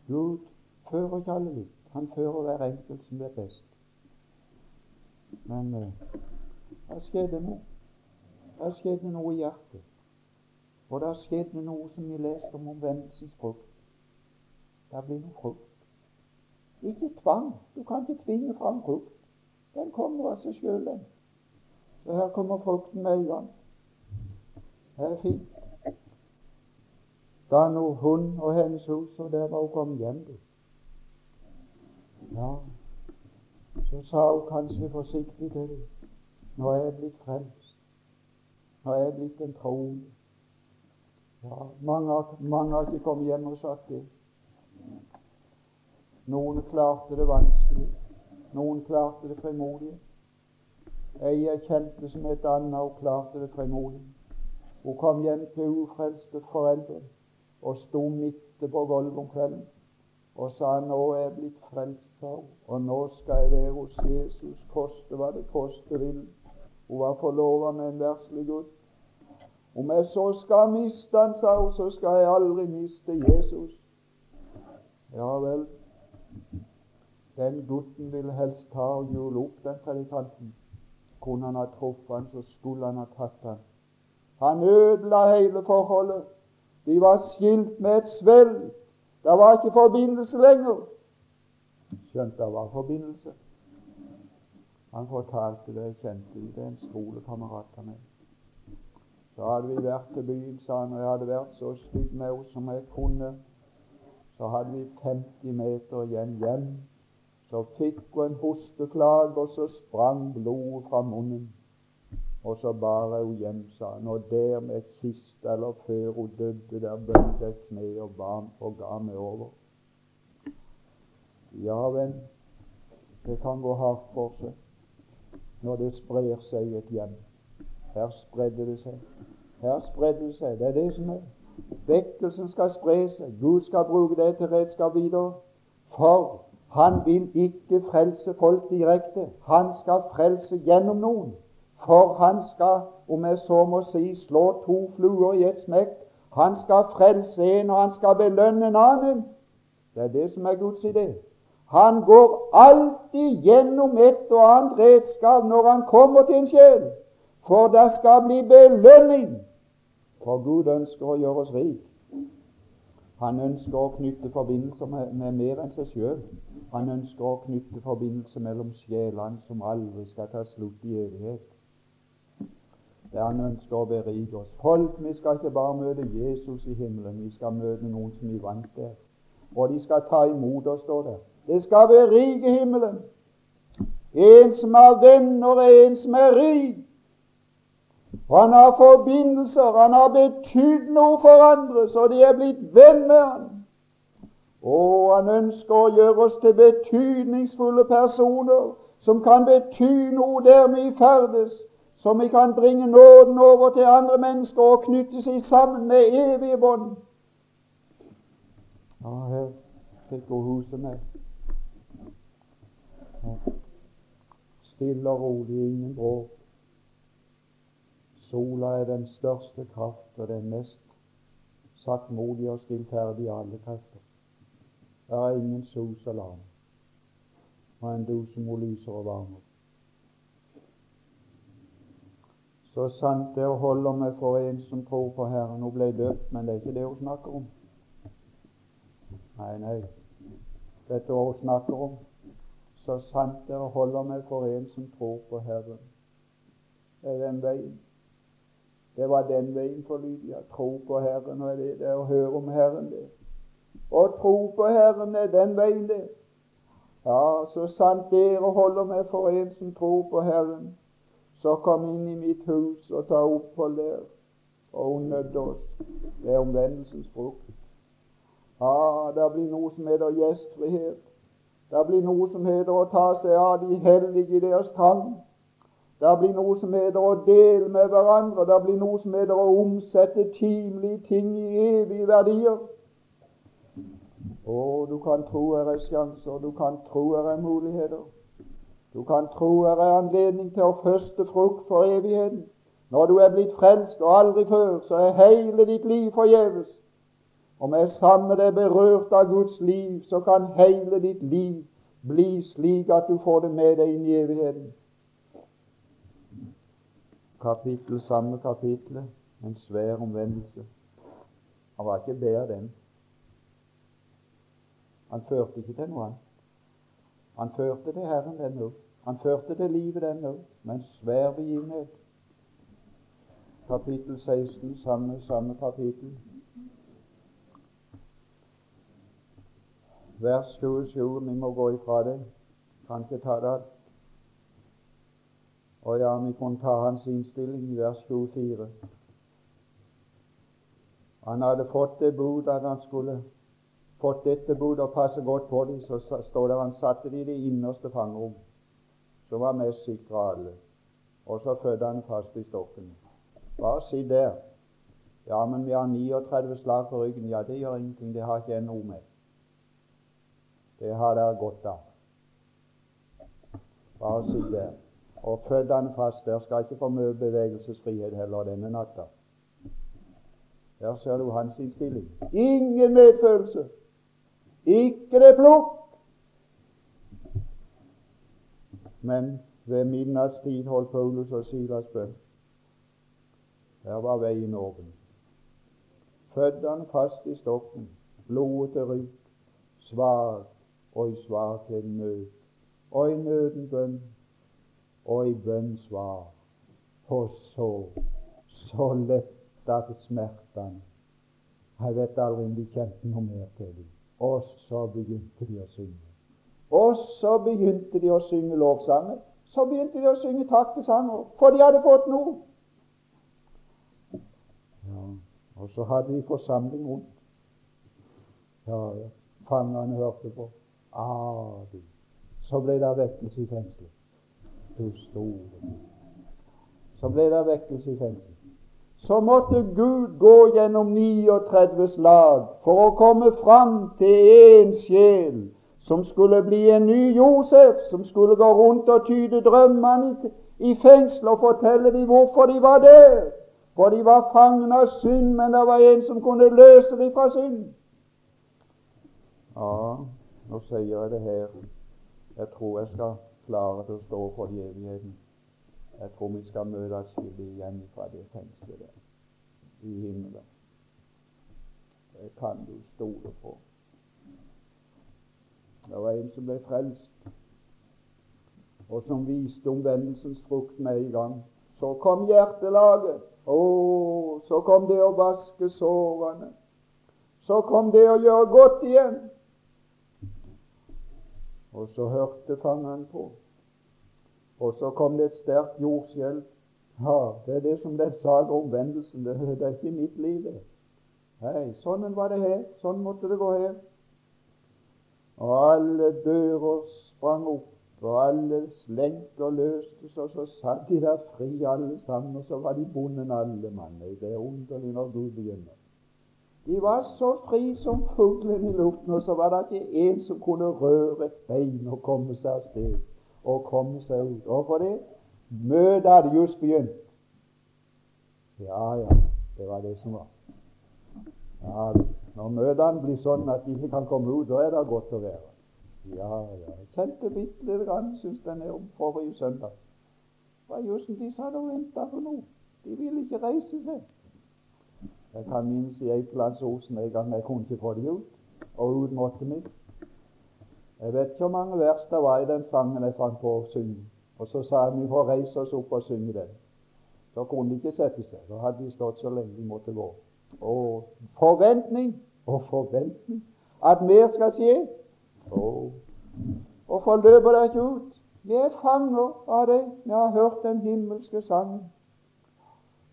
Gud fører ikke alle likt. Han fører hver enkelt som er best. Men eh, det skjedde noe. Det skjedde noe i hjertet. Og det skjedde noe som vi leste om omvendelsens frukt. Det blir noe frukt. Ikke tvang. Du kan ikke tvinge fram frukt. Den kommer av seg sjøl. Så her kommer frukten med en gang. Det er fint. Da nå hun og hennes hus, og der var hun kommet hjem, du. Ja, så sa hun kanskje forsiktig til dem Nå er jeg blitt frelst. Nå er jeg blitt en troende. Ja, mange, mange har ikke kommet hjem og sagt det. Noen klarte det vanskelig, noen klarte det fremodig. Ei kjente som et annet, og klarte det fremodig. Hun kom hjem til ufrelste foreldre og sto midt på gulvet om kvelden og sa nå er jeg blitt frelst, sa hun, og nå skal jeg være hos Jesus, koste hva det koste vil. Hun var forlova med en verslig gutt. Om jeg så skal miste han, sa hun, så skal jeg aldri miste Jesus. Ja vel, den gutten ville helst ta og jule opp den predikanten. Kunne han ha truffet han, så skulle han ha tatt han. Han ødela hele forholdet. De var skilt med et svell. Det var ikke forbindelse lenger. Skjønt det var forbindelse. Han fortalte det, jeg kjente i det, en skolekamerat av meg. Så hadde vi vært til byen, sa han, og jeg hadde vært så stygg med henne som jeg kunne. Så hadde vi 50 meter igjen hjem. Så fikk hun en hosteklage, og så sprang blodet fra munnen. Og så bar hun hjem, sa han, og der med kiste eller før hun døde, der bøyde jeg kne og ba og ga meg over. Ja, venn, det kan gå hardt for seg når det sprer seg i et hjem. Her spredde det seg. Her spredde det seg. Det er det som er. Vekkelsen skal spre seg. Gud skal bruke det til redskap videre. For han vil ikke frelse folk direkte. Han skal frelse gjennom noen. For han skal, om jeg så må si, slå to fluer i et smekk. Han skal frelse en, og han skal belønne en annen. Det er det som er Guds idé. Han går alltid gjennom et og annet redskap når han kommer til en sjel. For det skal bli belønning. For Gud ønsker å gjøre oss rik. Han ønsker å knytte forbindelser med, med mer enn seg sjøl. Han ønsker å knytte forbindelse mellom sjelene som aldri skal ta slutt i evighet. Det han ønsker å berike oss. Folk, vi skal ikke bare møte Jesus i himmelen, vi skal møte noen som vi vant der. Og de skal ta imot oss, står der. Det skal berike himmelen. En som har venner, er en som er rik. Han har forbindelser, han har betydd noe for andre, så de er blitt venn med han. Og han ønsker å gjøre oss til betydningsfulle personer som kan bety noe der vi ferdes, som vi kan bringe nåden over til andre mennesker og knytte seg sammen med evige bånd. Ja, her fikk hun huset med. Stille og rolig, ingen bråk. Sola er den største kraft og den mest saktmodige og stillferdige av alle krefter. Det er ingen sus og larm, og en do som hun lyser og varmer. Så sant det holder meg for en som tror på Herren. Hun ble døpt, men det er ikke det hun snakker om. Nei, nei. Dette er hva hun snakker om. Så sant dere holder meg for en som tror på Herren. Det er den veien. Det var den veien for Lydia. Tro på Herren. Og det, er å høre om Herren, det. Å tro på Herren er den veien, det. Ja, så sant dere holder meg for en som tror på Herren, så kom inn i mitt hus og ta opphold der. Og hun nødde oss. Det er omvendelsens frukt. Ja, det blir noe som heter gjestfrihet. Det blir noe som heter å ta seg av de hellige i deres trang. Det blir noe som heter å dele med hverandre. Det blir noe som heter å omsette timelige ting i evige verdier. Og du kan tro her er sjanser, du kan tro her er muligheter. Du kan tro her er anledning til å første frukt for evigheten. Når du er blitt frelst og aldri før, så er hele ditt liv forgjeves. Om jeg sammen deg berørt av Guds liv, så kan hele ditt liv bli slik at du får det med deg inn i evigheten. Kapittel, samme kapittel, en svær omvendelse. Han var ikke bedre den. Han førte ikke til noe annet. Han førte til Herren den òg. Han førte til livet den òg, med en svær begivenhet. Kapittel 16, samme, samme kapittel. Vers 27. Vi må gå ifra det. Kan ikke ta det alt. Og ja, vi kunne ta hans innstilling i vers 24. Han hadde fått det bud at han skulle fått dette bud og passe godt på dem, så står det han satte det i det innerste fangerom, som var mest sikre av alle. Og så fødte han fast i stokken. Bare si der. Ja, men vi har 39 slag på ryggen. Ja, det gjør ingenting. Det har ikke jeg noe med. Det har dere godt av. Bare si der. Og følg han fast. Der skal ikke få mye bevegelsesfrihet heller denne natta. Der ser du hans innstilling. Ingen medfølelse. Ikke det plukk! Men ved midnattstid holdt Paulus og Silas bønn. Der var veien åpen. Føddene fast i stokken, blodet til rygg, svak og i svakheten nød, og i nøden bønn, og i bønn svar. Og så, så letta smertene. Jeg vet aldri om de kjente noe mer til dem. Og så begynte de å synge. Og så begynte de å synge lovsanger. Så begynte de å synge takkesanger, for de hadde fått noe. Ja, Og så hadde de forsamling rundt. Ja, ja. Fangene hørte på. Ah, du. Så ble det vekkelse i fengselet. Du store Så ble det vekkelse i fengselet så måtte Gud gå gjennom 39 slag for å komme fram til én sjel som skulle bli en ny Josef, som skulle gå rundt og tyde drømmene i, fengsel og fortelle dem hvorfor de var der. For de var fanget av synd, men det var en som kunne løse dem fra synd. Ja, nå sier jeg det her. Jeg tror jeg skal klare til å stå for i evigheten. Jeg tror vi skal møte atskillig igjen fra det fengselet i himmelen. Det kan du stole på. Det var en som ble frelst, og som viste omvendelsens frukt med en gang. Så kom hjertelaget. Å, så kom det å vaske sårene. Så kom det å gjøre godt igjen. Og så hørte fangeren på. Og så kom det et sterkt jordskjelv. Ja, det er det som den saga om omvendelsen. Det, det er ikke mitt liv, det. Nei, sånn var det her. Sånn måtte det gå her. Og alle dører sprang opp, og alle slenker løstes, og så satt de der fri alle sammen, og så var de bonden alle mann. Det er underlig når Gud begynner. De var så fri som fuglen i luften, og så var det ikke en som kunne røre et bein og komme seg av sted og komme seg ut. Og for det møtet hadde just begynt. Ja, ja, det var det som var. Ja, Når møtene blir sånn at de ikke kan komme ut, da er det godt å være. Ja, ja. Jeg kjente bitte lite grann, syns den er om forrige søndag. Det var just de satt og venta på noe. De ville ikke reise seg. Jeg kan minnes i Eikelandsosen en gang jeg kunne ikke få det ut, og ut måtte vi. Jeg vet ikke hvor mange vers det var i den sangen jeg fant på å synge. Og så sa jeg vi får reise oss opp og synge den. Så kunne de ikke sette seg. Da hadde de stått så lenge de måtte gå. Og forventning og forventning at mer skal skje. Og Hvorfor løper det ikke ut? Vi er fanger av det. Vi har hørt den himmelske sangen.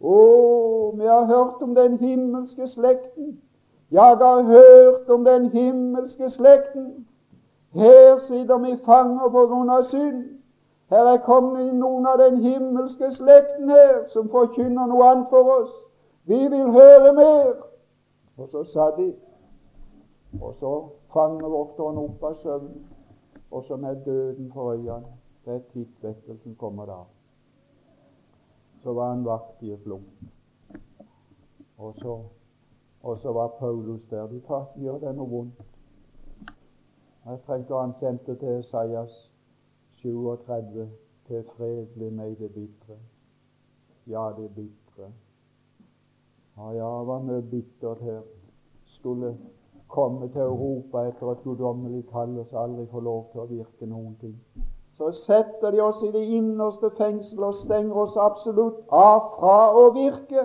Å, vi har hørt om den himmelske slekten. Jeg har hørt om den himmelske slekten. Her sitter vi fanger på grunn av synd. Her er kommet noen av den himmelske slekten her som forkynner noe annet for oss. Vi vil høre mer. Og så sa de, og så fanger vokteren opp av søvnen, og så med døden for øynene. Det er tidsvekkelsen kommer da så var han vakt i et lom. Og så, og så var Paulus der. Du tar, gjør det noe vondt. Jeg trengte han kjente til Esaias 37. Til fred blir meg det bitre. Ja, det bitre. Ja, ja, var mye bittert her. Skulle komme til Europa etter et guddommelig kall og så aldri få lov til å virke noen ting så setter de oss i det innerste fengsel og stenger oss absolutt av fra å virke.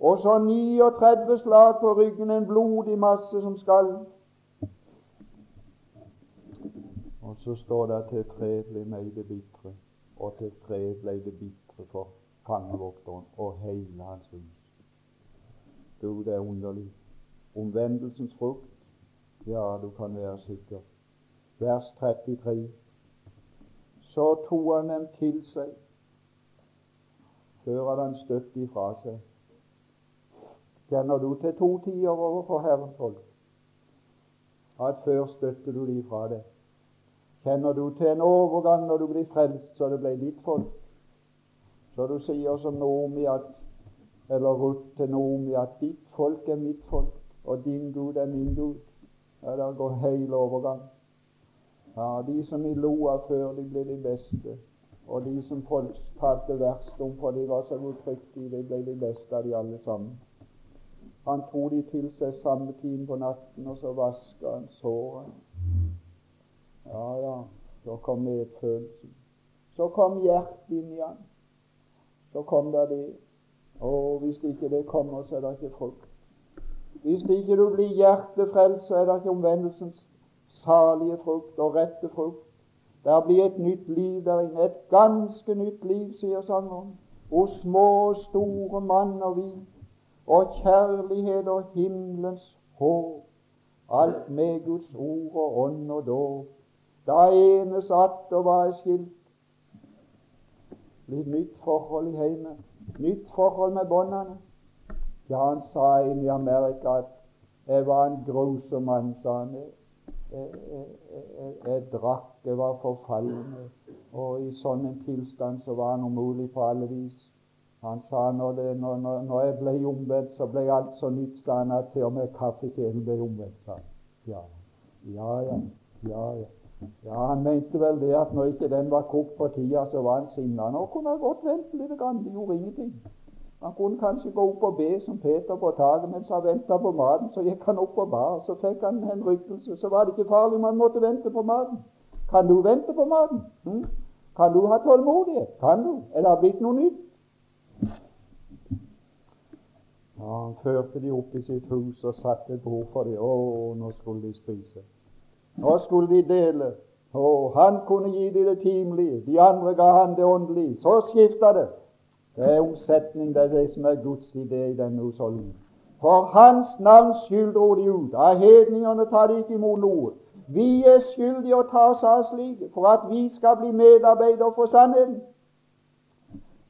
Og så 39 slag på ryggen, en blodig masse som skal. Og så står det til fred ble meg det bitre, og til fred ble det bitre for fangevokteren og hele hans hus. Du, det er underlig. Omvendelsens frukt, ja, du kan være sikker. Vers 33 så tok han dem til seg før hadde han støtt ifra seg. Kjenner du til to tider overfor Herrens folk? At før støtter du de fra deg. Kjenner du til en overgang når du blir frelst, så det ble ditt folk? Så du sier som Naomi at, eller Ruth til Naomi at ditt folk er mitt folk, og din Gud er min Gud. Ja, der går hele overgang. Ja, De som vi lo av før, de ble de beste. Og de som folk talte verst om, for de var så godtryktige, de ble de beste av de alle sammen. Han tok de til seg samme tid på natten, og så vaska han såret. Ja, ja, så kom medfølelsen. Så kom hjertet inn i han. Så kom det det. Og hvis ikke det kommer, så er det ikke frukt. Hvis ikke du blir hjertefrelst, så er det ikke omvendelsens salige frukt og rette frukt. Der blir et nytt liv der inne, et ganske nytt liv, sier sangeren. Og små og store mann og vi, og kjærlighet og himmelens håp. Alt med Guds ord og ånd og dåp. Da ene satt og var skilt. Blir nytt forhold i heimen. Nytt forhold med båndene. Ja, han sa inn i Amerika at jeg var en grusom mann, sa han. Jeg, jeg, jeg, drakk, jeg var forfallende. og i sånn en tilstand så var han umulig på alle vis. Han sa når, det, når, når, når jeg ble omvendt, så ble alt så nytt, sa han, at til og med kaffekjelen ble omvendt. sa han. Ja, ja, ja. ja, ja. Ja, Han mente vel det at når ikke den var kokt på tida, så var han sinna. Nå kunne han godt vente litt, det gjorde ingenting. Han kunne kanskje gå opp og be som Peter på taket mens han venta på maten. Så gikk han opp og ba, og så fikk han en rykkelse. Så var det ikke farlig om han måtte vente på maten. Kan du vente på maten? Hm? Kan du ha tålmodighet? Kan du? Er det blitt noe nytt? Ja, Han førte de opp i sitt hus og satte et bord for dem. Å, nå skulle de spise. Nå skulle de dele. Å, han kunne gi dem det timelige, de andre ga han det åndelige. Så skifta det. Det er omsetning, det er det som er Guds idé i denne husholdningen. For Hans navns skyld dro de ut. Av hedningene tar de ikke imot noe. Vi er skyldige å ta oss av slike for at vi skal bli medarbeidere for sannheten.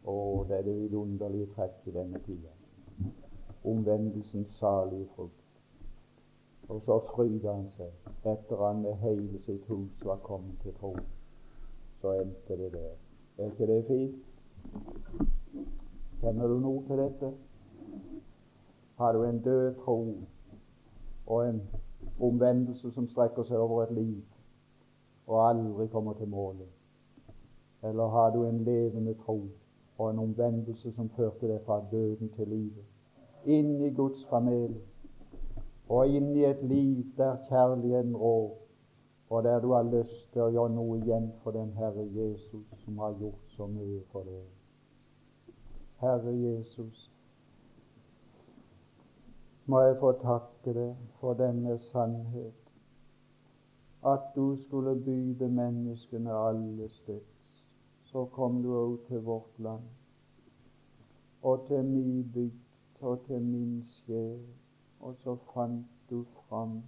Å, det er det vidunderlige trekk i denne tida. Omvendelsens salige frukt. Og så fryda han seg etter han med hele sitt hus var kommet til tro. Så endte det der. Er ikke det fint? Kjenner du noe til dette? Har du en død tro og en omvendelse som strekker seg over et liv og aldri kommer til målet? Eller har du en levende tro og en omvendelse som førte deg fra døden til livet? Inn i Guds familie og inn i et liv der kjærligheten rår, og der du har lyst til å gjøre noe igjen for den Herre Jesus som har gjort så mye for deg. Herre Jesus, må jeg få takke deg for denne sannhet, at du skulle byde menneskene alle steds. Så kom du òg til vårt land, og til min bygd og til min sjel og så fant du fram.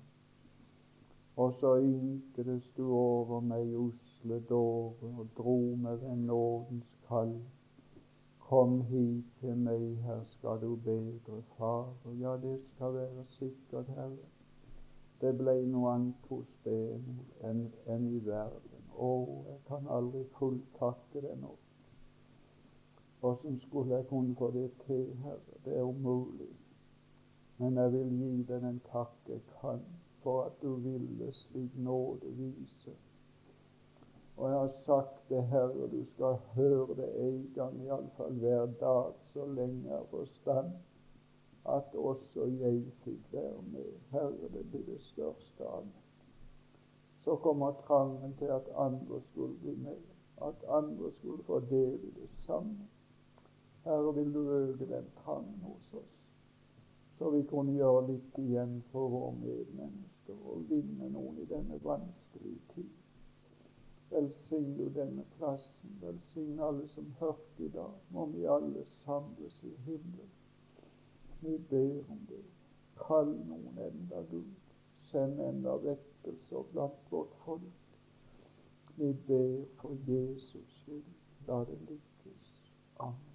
Og så ynkedes du over meg usle dåre og dro meg ved nådens kall. Kom hit til meg, her skal du bedre fare. Ja, det skal være sikkert, Herre. Det ble noe annet hos deg enn en i verden. Å, jeg kan aldri fulltakke deg nok. Åssen skulle jeg kunne få det til, Herre? Det er umulig. Men jeg vil gi deg den takk jeg kan for at du ville slik nåde vise. Og jeg har sagt det, Herre, du skal høre det en gang, iallfall hver dag, så lenge jeg har forstand, at også jeg fikk være med. Herre, det blir det største av Så kommer trangen til at andre skulle bli med, at andre skulle få del i det samme. Herre, vil du øke den trangen hos oss? så vi kunne gjøre litt igjen for våre medmennesker og vinne noen i denne vanskelige tid. Velsign du denne plassen. Velsign alle som hørte i dag. Må vi alle samles i himmelen. Vi ber om det. Kall noen enda Gud. Send enda vekkelser blant vårt folk. Vi ber for Jesus skyld. La det lykkes. Amen.